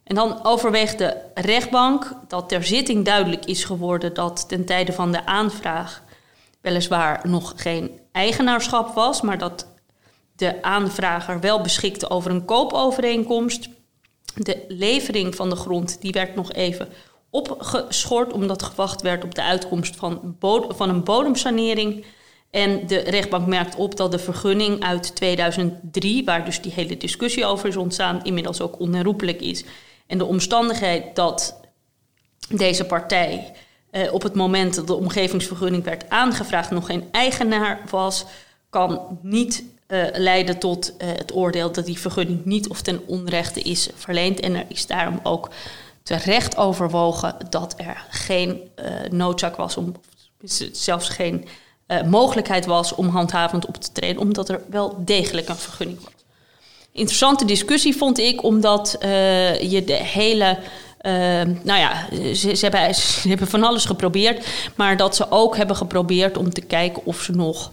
En dan overweegt de rechtbank dat ter zitting duidelijk is geworden dat ten tijde van de aanvraag weliswaar nog geen eigenaarschap was, maar dat de aanvrager wel beschikte over een koopovereenkomst de levering van de grond die werd nog even opgeschort, omdat gewacht werd op de uitkomst van, van een bodemsanering. En de rechtbank merkt op dat de vergunning uit 2003, waar dus die hele discussie over is ontstaan, inmiddels ook onherroepelijk is. En de omstandigheid dat deze partij eh, op het moment dat de omgevingsvergunning werd aangevraagd nog geen eigenaar was, kan niet uh, leiden tot uh, het oordeel dat die vergunning niet of ten onrechte is verleend. En er is daarom ook terecht overwogen dat er geen uh, noodzaak was om, zelfs geen mogelijkheid was om handhavend op te treden, omdat er wel degelijk een vergunning was. Interessante discussie vond ik, omdat je de hele. nou ja, ze, ze, hebben, ze hebben van alles geprobeerd, maar dat ze ook hebben geprobeerd om te kijken of ze nog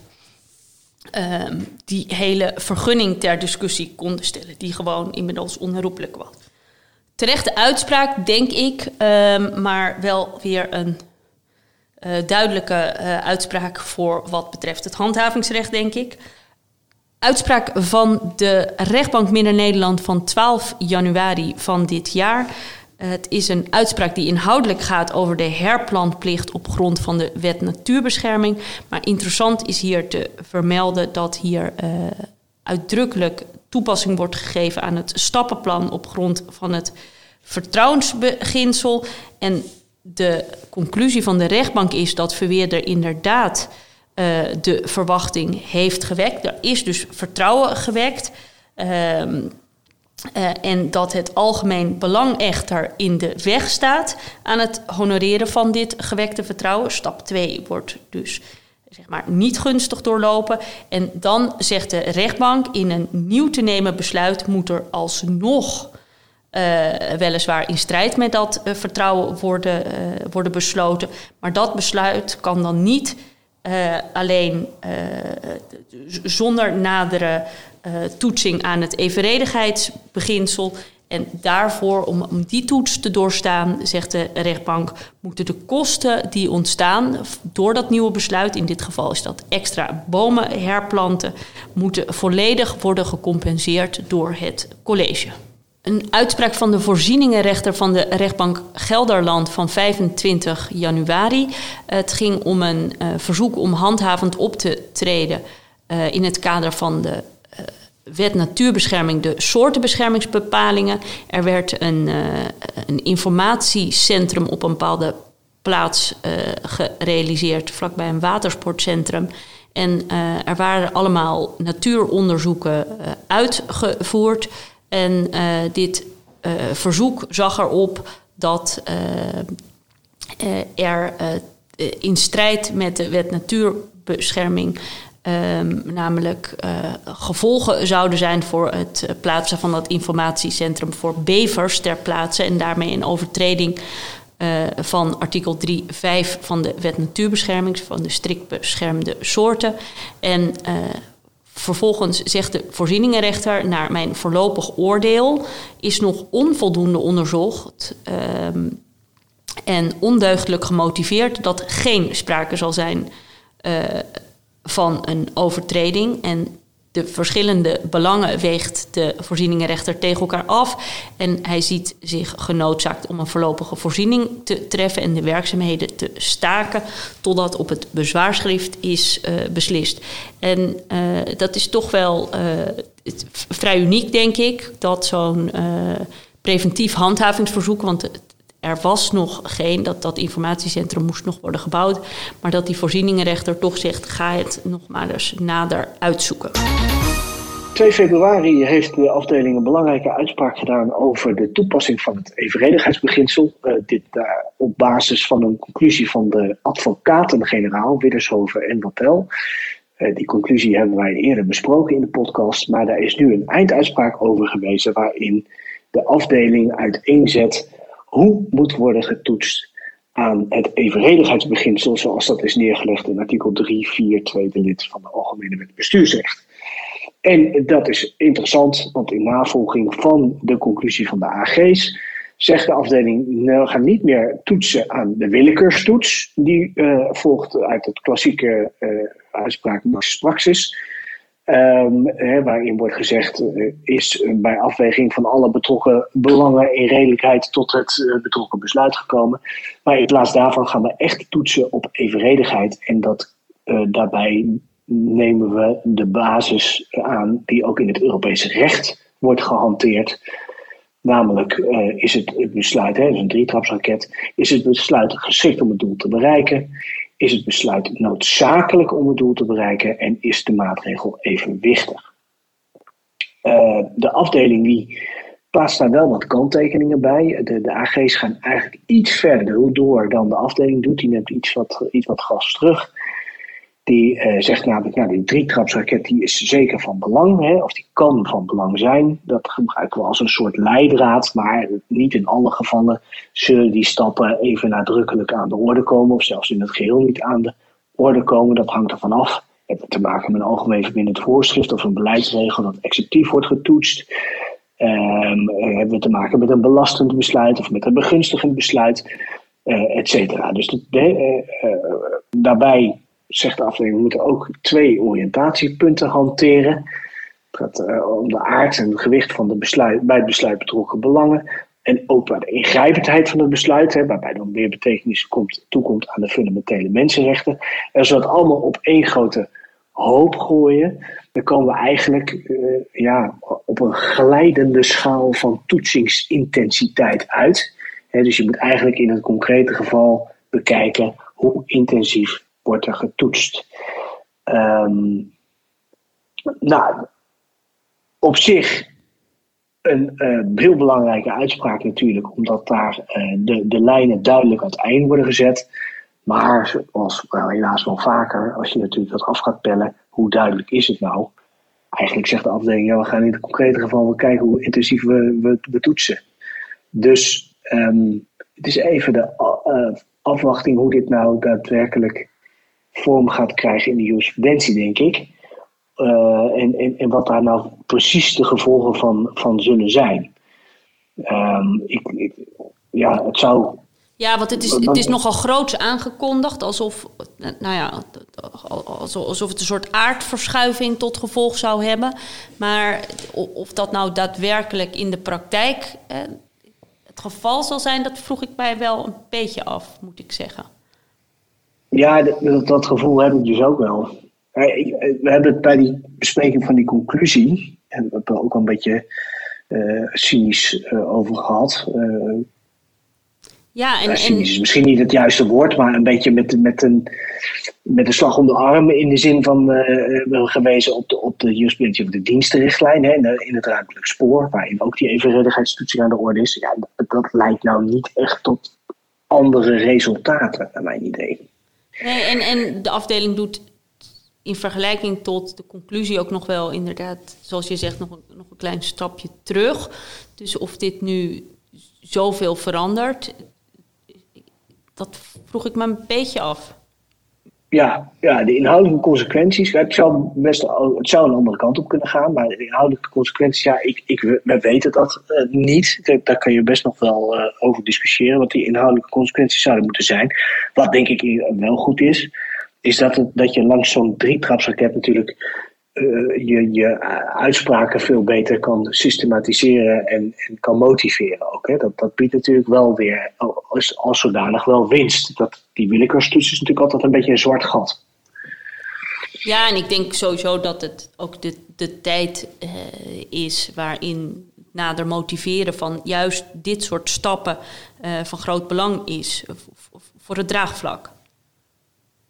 Ehm, die hele vergunning ter discussie konden stellen, die gewoon inmiddels onherroepelijk was. Terechte uitspraak, denk ik, ehm, maar wel weer een uh, duidelijke uh, uitspraak voor wat betreft het handhavingsrecht, denk ik. Uitspraak van de rechtbank Midden-Nederland van 12 januari van dit jaar. Het is een uitspraak die inhoudelijk gaat over de herplantplicht op grond van de wet natuurbescherming. Maar interessant is hier te vermelden dat hier uh, uitdrukkelijk toepassing wordt gegeven aan het stappenplan op grond van het vertrouwensbeginsel. En de conclusie van de rechtbank is dat Verweerder inderdaad uh, de verwachting heeft gewekt. Er is dus vertrouwen gewekt. Uh, uh, en dat het algemeen belang echter in de weg staat aan het honoreren van dit gewekte vertrouwen. Stap 2 wordt dus zeg maar, niet gunstig doorlopen. En dan zegt de rechtbank in een nieuw te nemen besluit moet er alsnog uh, weliswaar in strijd met dat uh, vertrouwen worden, worden besloten. Maar dat besluit kan dan niet alleen zonder nadere uh, toetsing aan het evenredigheidsbeginsel En daarvoor, om, om die toets te doorstaan, zegt de rechtbank, moeten de kosten die ontstaan door dat nieuwe besluit, in dit geval is dat extra bomen herplanten, moeten volledig worden gecompenseerd door het college. Een uitspraak van de voorzieningenrechter van de rechtbank Gelderland van 25 januari. Het ging om een uh, verzoek om handhavend op te treden uh, in het kader van de uh, wet natuurbescherming, de soortenbeschermingsbepalingen. Er werd een, een informatiecentrum op een bepaalde plaats gerealiseerd, vlakbij een watersportcentrum. En er waren allemaal natuuronderzoeken uitgevoerd. En uh, dit uh, verzoek zag erop dat uh, er in strijd met de wet natuurbescherming um, namelijk gevolgen zouden zijn voor het plaatsen van dat informatiecentrum voor bevers ter plaatse en daarmee een overtreding van artikel 3.5 van de wet natuurbescherming, van de strikt beschermde soorten. En Vervolgens zegt de voorzieningenrechter, naar mijn voorlopig oordeel is nog onvoldoende onderzocht um, en ondeugdelijk gemotiveerd dat geen sprake zal zijn uh, van een overtreding. En de verschillende belangen weegt de voorzieningenrechter tegen elkaar af. En hij ziet zich genoodzaakt om een voorlopige voorziening te treffen en de werkzaamheden te staken totdat op het bezwaarschrift is uh, beslist. En uh, dat is toch wel uh, vrij uniek, denk ik, dat zo'n preventief handhavingsverzoek, want er was nog geen, dat dat informatiecentrum moest nog worden gebouwd. Maar dat die voorzieningenrechter toch zegt, ga het nog maar eens nader uitzoeken. 2 februari heeft de afdeling een belangrijke uitspraak gedaan over de toepassing van het evenredigheidsbeginsel. Uh, dit uh, op basis van een conclusie van de advocaten-generaal Widdershoven en Wattel. Uh, die conclusie hebben wij eerder besproken in de podcast, maar daar is nu een einduitspraak over gewezen waarin de afdeling uiteenzet hoe moet worden getoetst aan het evenredigheidsbeginsel zoals dat is neergelegd in artikel 3, 4, tweede lid van de Algemene Wet Bestuursrecht. En dat is interessant, want in navolging van de conclusie van de AG's zegt de afdeling, nou, we gaan niet meer toetsen aan de willekeurstoets, die uh, volgt uit het klassieke uh, uitspraak Max Praxis. Um, waarin wordt gezegd, uh, is bij afweging van alle betrokken belangen in redelijkheid tot het uh, betrokken besluit gekomen. Maar in plaats daarvan gaan we echt toetsen op evenredigheid. En dat uh, daarbij nemen we de basis aan die ook in het Europese recht wordt gehanteerd. Namelijk is het, besluit, hè, een drietrapsraket, is het besluit geschikt om het doel te bereiken? Is het besluit noodzakelijk om het doel te bereiken en is de maatregel evenwichtig? Uh, de afdeling die plaatst daar wel wat kanttekeningen bij. De, de AG's gaan eigenlijk iets verder door dan de afdeling doet. Die neemt iets wat, iets wat gas terug. Die uh, zegt namelijk, nou, die drietrapsraket die is zeker van belang, hè, of die kan van belang zijn. Dat gebruiken we als een soort leidraad, maar niet in alle gevallen zullen die stappen even nadrukkelijk aan de orde komen, of zelfs in het geheel niet aan de orde komen. Dat hangt ervan af. We hebben te maken met een algemeen verbindend voorschrift of een beleidsregel dat executief wordt getoetst. Um, hebben we te maken met een belastend besluit of met een begunstigend besluit, uh, et cetera. Dus de, uh, daarbij zegt de afdeling, we moeten ook twee oriëntatiepunten hanteren. Het gaat uh, om de aard en het gewicht van de besluit, bij het besluit betrokken belangen. En ook bij de ingrijpendheid van het besluit, hè, waarbij dan meer betekenis komt, toekomt aan de fundamentele mensenrechten. En dat allemaal op één grote hoop gooien, dan komen we eigenlijk uh, ja, op een glijdende schaal van toetsingsintensiteit uit. dus je moet eigenlijk in het concrete geval bekijken hoe intensief wordt er getoetst. Um, nou, op zich een uh, heel belangrijke uitspraak natuurlijk, omdat daar uh, de, de lijnen duidelijk uiteen worden gezet. Maar zoals helaas wel vaker, als je natuurlijk dat af gaat pellen, hoe duidelijk is het nou? Eigenlijk zegt de afdeling, ja, we gaan in het concrete geval wel kijken hoe intensief we, we, toetsen. Dus um, het is even de uh, afwachting hoe dit nou daadwerkelijk vorm gaat krijgen in de jurisprudentie, denk ik. Uh, en, en, en wat daar nou precies de gevolgen van, van zullen zijn. Ehm, ik, ik, ja, het zou ja, want het is, het is nogal groots aangekondigd. Alsof, nou ja, alsof het een soort aardverschuiving tot gevolg zou hebben. Maar of dat nou daadwerkelijk in de praktijk eh, het geval zal zijn, dat vroeg ik mij wel een beetje af, moet ik zeggen. Ja, dat, dat gevoel heb ik dus ook wel. We hebben het bij die bespreking van die conclusie, en we hebben ook een beetje uh, cynisch uh, over gehad. Uh, ja, en, en... is misschien niet het juiste woord, maar een beetje met, met, een, met een slag om de arm in de zin van gewezen op de, op de jurisprudentie of de dienstenrichtlijn hè, in het ruimtelijk spoor, waarin ook die evenredigheidstoetsing aan de orde is. Ja, dat, dat leidt nou niet echt tot andere resultaten, naar mijn idee. Nee, en, en de afdeling doet in vergelijking tot de conclusie ook nog wel inderdaad, zoals je zegt, nog nog een klein stapje terug. Dus of dit nu zoveel verandert, dat vroeg ik me een beetje af. Ja, ja, de inhoudelijke consequenties. Het zou, best, het zou een andere kant op kunnen gaan, maar de inhoudelijke consequenties, ja, ik, ik, we weten dat uh, niet. Daar kan je best nog wel uh, over discussiëren, wat die inhoudelijke consequenties zouden moeten zijn. Wat denk ik wel goed is, is dat, dat je langs zo'n drietrapsraket natuurlijk uh, je, je uitspraken veel beter kan systematiseren en, en kan motiveren ook. Hè. Dat, dat biedt natuurlijk wel weer als, als zodanig wel winst. Dat, die willekeurstoets is natuurlijk altijd een beetje een zwart gat. Ja, en ik denk sowieso dat het ook de, de tijd uh, is waarin nader motiveren van juist dit soort stappen van groot belang is voor het draagvlak.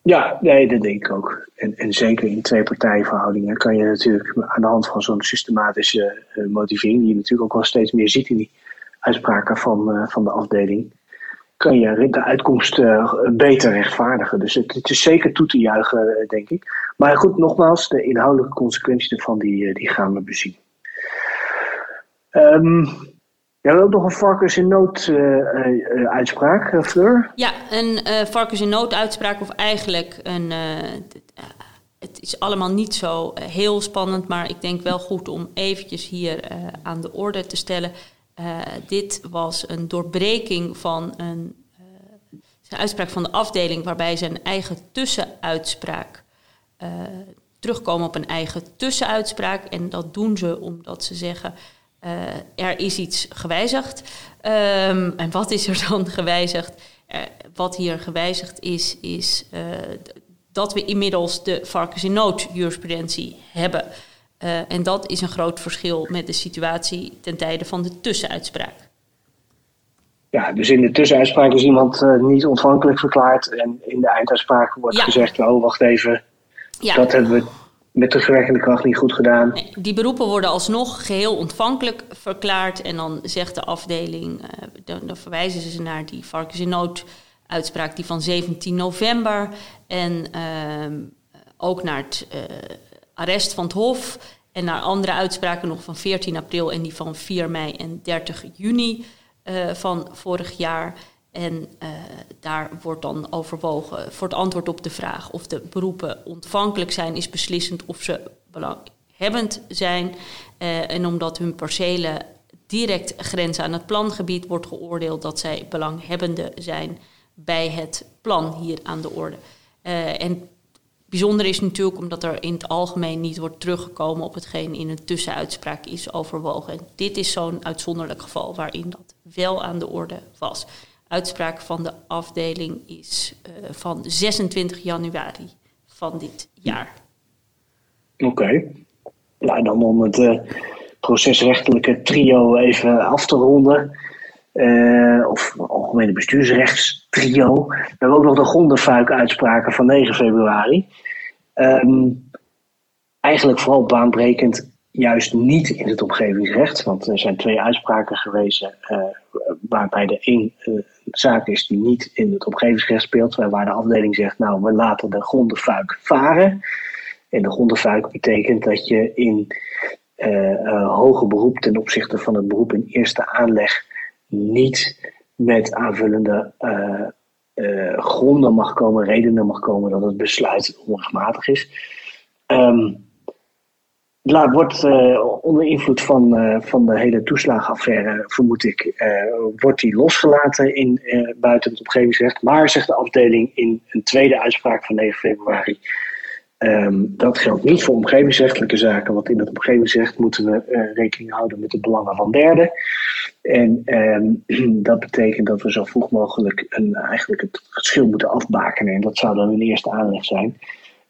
Ja, nee, dat denk ik ook. En, en zeker in twee partijenverhoudingen kan je natuurlijk aan de hand van zo'n systematische uh, motivering, die je natuurlijk ook wel steeds meer ziet in die uitspraken van, uh, van de afdeling, kan je de uitkomst uh, beter rechtvaardigen. Dus het, het, is zeker toe te juichen, denk ik. Maar goed, nogmaals, de inhoudelijke consequenties ervan, die, die gaan we bezien. Um, hebt ook nog een varkens in nood uh, uitspraak, Fleur? Ja, een varkens in nood uitspraak of eigenlijk een... het is allemaal niet zo heel spannend, maar ik denk wel goed om eventjes hier aan de orde te stellen. dit was een doorbreking van een, een, uitspraak van de afdeling waarbij ze een eigen tussenuitspraak terugkomen op een eigen tussenuitspraak. En dat doen ze omdat ze zeggen uh, er is iets gewijzigd. Um, en wat is er dan gewijzigd? Uh, wat hier gewijzigd is, is uh, dat we inmiddels de varkens in nood jurisprudentie hebben. en dat is een groot verschil met de situatie ten tijde van de tussenuitspraak. Ja, dus in de tussenuitspraak is iemand niet ontvankelijk verklaard. En in de einduitspraak wordt ja. gezegd: oh, wacht even. Ja. Dat hebben we met terugwerkende kracht niet goed gedaan. die beroepen worden alsnog geheel ontvankelijk verklaard. En dan zegt de afdeling, uh, dan, verwijzen ze naar die varkens in nood uitspraak die van 17 november. En uh, ook naar het uh, arrest van het Hof. En naar andere uitspraken nog van 14 april en die van 4 mei en 30 juni uh, van vorig jaar. En uh, daar wordt dan overwogen voor het antwoord op de vraag of de beroepen ontvankelijk zijn, is beslissend of ze belanghebbend zijn. Uh, en omdat hun percelen direct grenzen aan het plangebied, wordt geoordeeld dat zij belanghebbende zijn bij het plan hier aan de orde. Uh, en bijzonder is natuurlijk omdat er in het algemeen niet wordt teruggekomen op hetgeen in een tussenuitspraak is overwogen. En dit is zo'n uitzonderlijk geval waarin dat wel aan de orde was uitspraak van de afdeling is uh, van 26 januari van dit jaar. Oké. Okay. Nou, dan om het uh, procesrechtelijke trio even af te ronden. Uh, of algemene bestuursrechtstrio. We hebben ook nog de grondenfuik-uitspraken van 9 februari. Um, eigenlijk vooral baanbrekend juist niet in het omgevingsrecht. Want er zijn twee uitspraken geweest uh, waarbij de één uh, zaak is die niet in het omgevingsrecht speelt. Waar de afdeling zegt, nou we laten de grondenfuik varen. En de grondenfuik betekent dat je in uh, hoger beroep ten opzichte van het beroep in eerste aanleg niet met aanvullende gronden mag komen, redenen mag komen dat het besluit onrechtmatig is. Um, wordt onder invloed van, van de hele toeslagenaffaire, vermoed ik, wordt hij losgelaten in, buiten het omgevingsrecht. Maar, zegt de afdeling in een tweede uitspraak van 9 februari, Ehm, dat geldt niet voor omgevingsrechtelijke zaken, want in het omgevingsrecht moeten we rekening houden met de belangen van derden. En ehm, dat betekent dat we zo vroeg mogelijk een, eigenlijk het verschil moeten afbakenen. En dat zou dan een eerste aanleg zijn.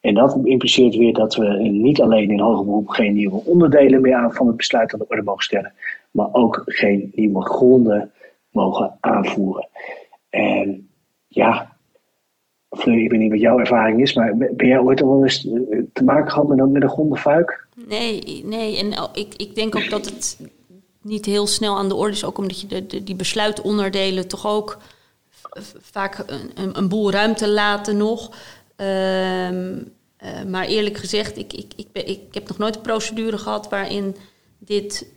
En dat impliceert weer dat we niet alleen in hoger beroep geen nieuwe onderdelen meer aan van het besluit aan de orde mogen stellen, maar ook geen nieuwe gronden mogen aanvoeren. En ja, ik weet niet wat jouw ervaring is, maar ben jij ooit al eens eh, te maken gehad met, met een grondenfuik? Nee, nee. En oh, ik, ik denk ook dat het niet heel snel aan de orde is. Ook omdat je de, de die besluitonderdelen toch ook vaak een, een, boel ruimte laten nog. Ehm, eh, maar eerlijk gezegd, ik, ik, ik, ben, ik heb nog nooit een procedure gehad waarin dit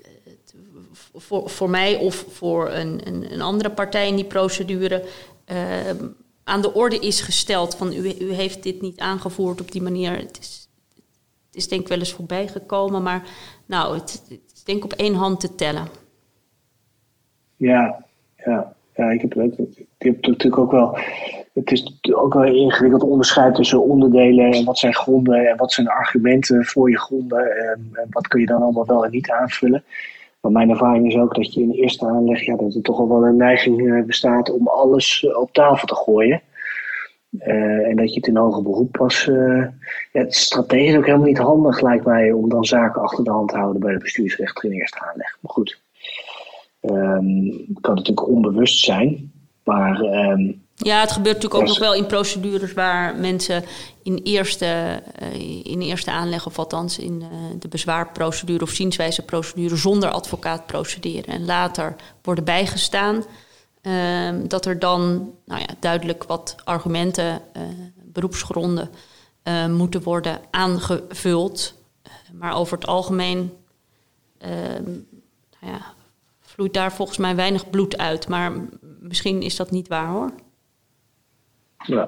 voor, voor mij of voor een, een, een andere partij in die procedure ehm, aan de orde is gesteld van u, u heeft dit niet aangevoerd op die manier. Het is, het is denk ik wel eens voorbij gekomen, maar nou, het, het denk ik op één hand te tellen. Ja, ja, ja ik, heb, ik heb natuurlijk ook wel. Het is ook wel ingewikkeld onderscheid tussen onderdelen en wat zijn gronden en wat zijn argumenten voor je gronden en, wat kun je dan allemaal wel en niet aanvullen. Maar mijn ervaring is ook dat je in de eerste aanleg, ja, dat er toch al wel een neiging eh, bestaat om alles eh, op tafel te gooien. Uh, en dat je het in hoger beroep pas. Uh, ja, het is strategisch ook helemaal niet handig, lijkt mij, om dan zaken achter de hand te houden bij de bestuursrechter in eerste aanleg. Maar goed, um, kan natuurlijk onbewust zijn. Maar um, ja, het gebeurt natuurlijk ook nog wel in procedures waar mensen in eerste, uh, in eerste aanleg, of althans in uh, de bezwaarprocedure of zienswijzeprocedure, zonder advocaat procederen en later worden bijgestaan. Uh, dat er dan nou ja, duidelijk wat argumenten, uh, beroepsgronden moeten worden aangevuld. maar over het algemeen ehm, nou ja, vloeit daar volgens mij weinig bloed uit. Maar misschien is dat niet waar hoor. Eh,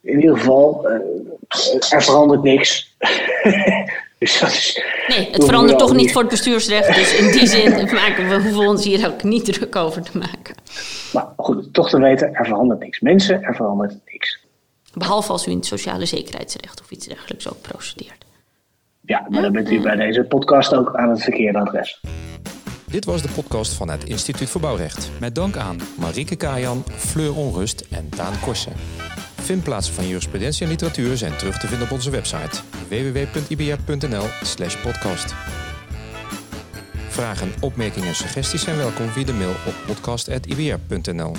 in ieder geval, uh, er verandert niks. dus dat is, nee, het verandert toch niet voor het bestuursrecht. Dus in die zin maken we, hoeven we ons hier ook niet druk over te maken. Maar goed, toch te weten, er verandert niks. Mensen, er verandert niks. Behalve als u in het sociale zekerheidsrecht of iets dergelijks ook procedeert. Ja, maar dan bent u bij deze podcast ook aan het verkeerde adres. Dit was de podcast van het Instituut voor Bouwrecht. Met dank aan Marieke Kajan, Fleur Onrust en Daan Korsen. Vindplaatsen van jurisprudentie en literatuur zijn terug te vinden op onze website www.ibr.nl/podcast. Vragen, opmerkingen en suggesties zijn welkom via de mail op podcast.ibr.nl.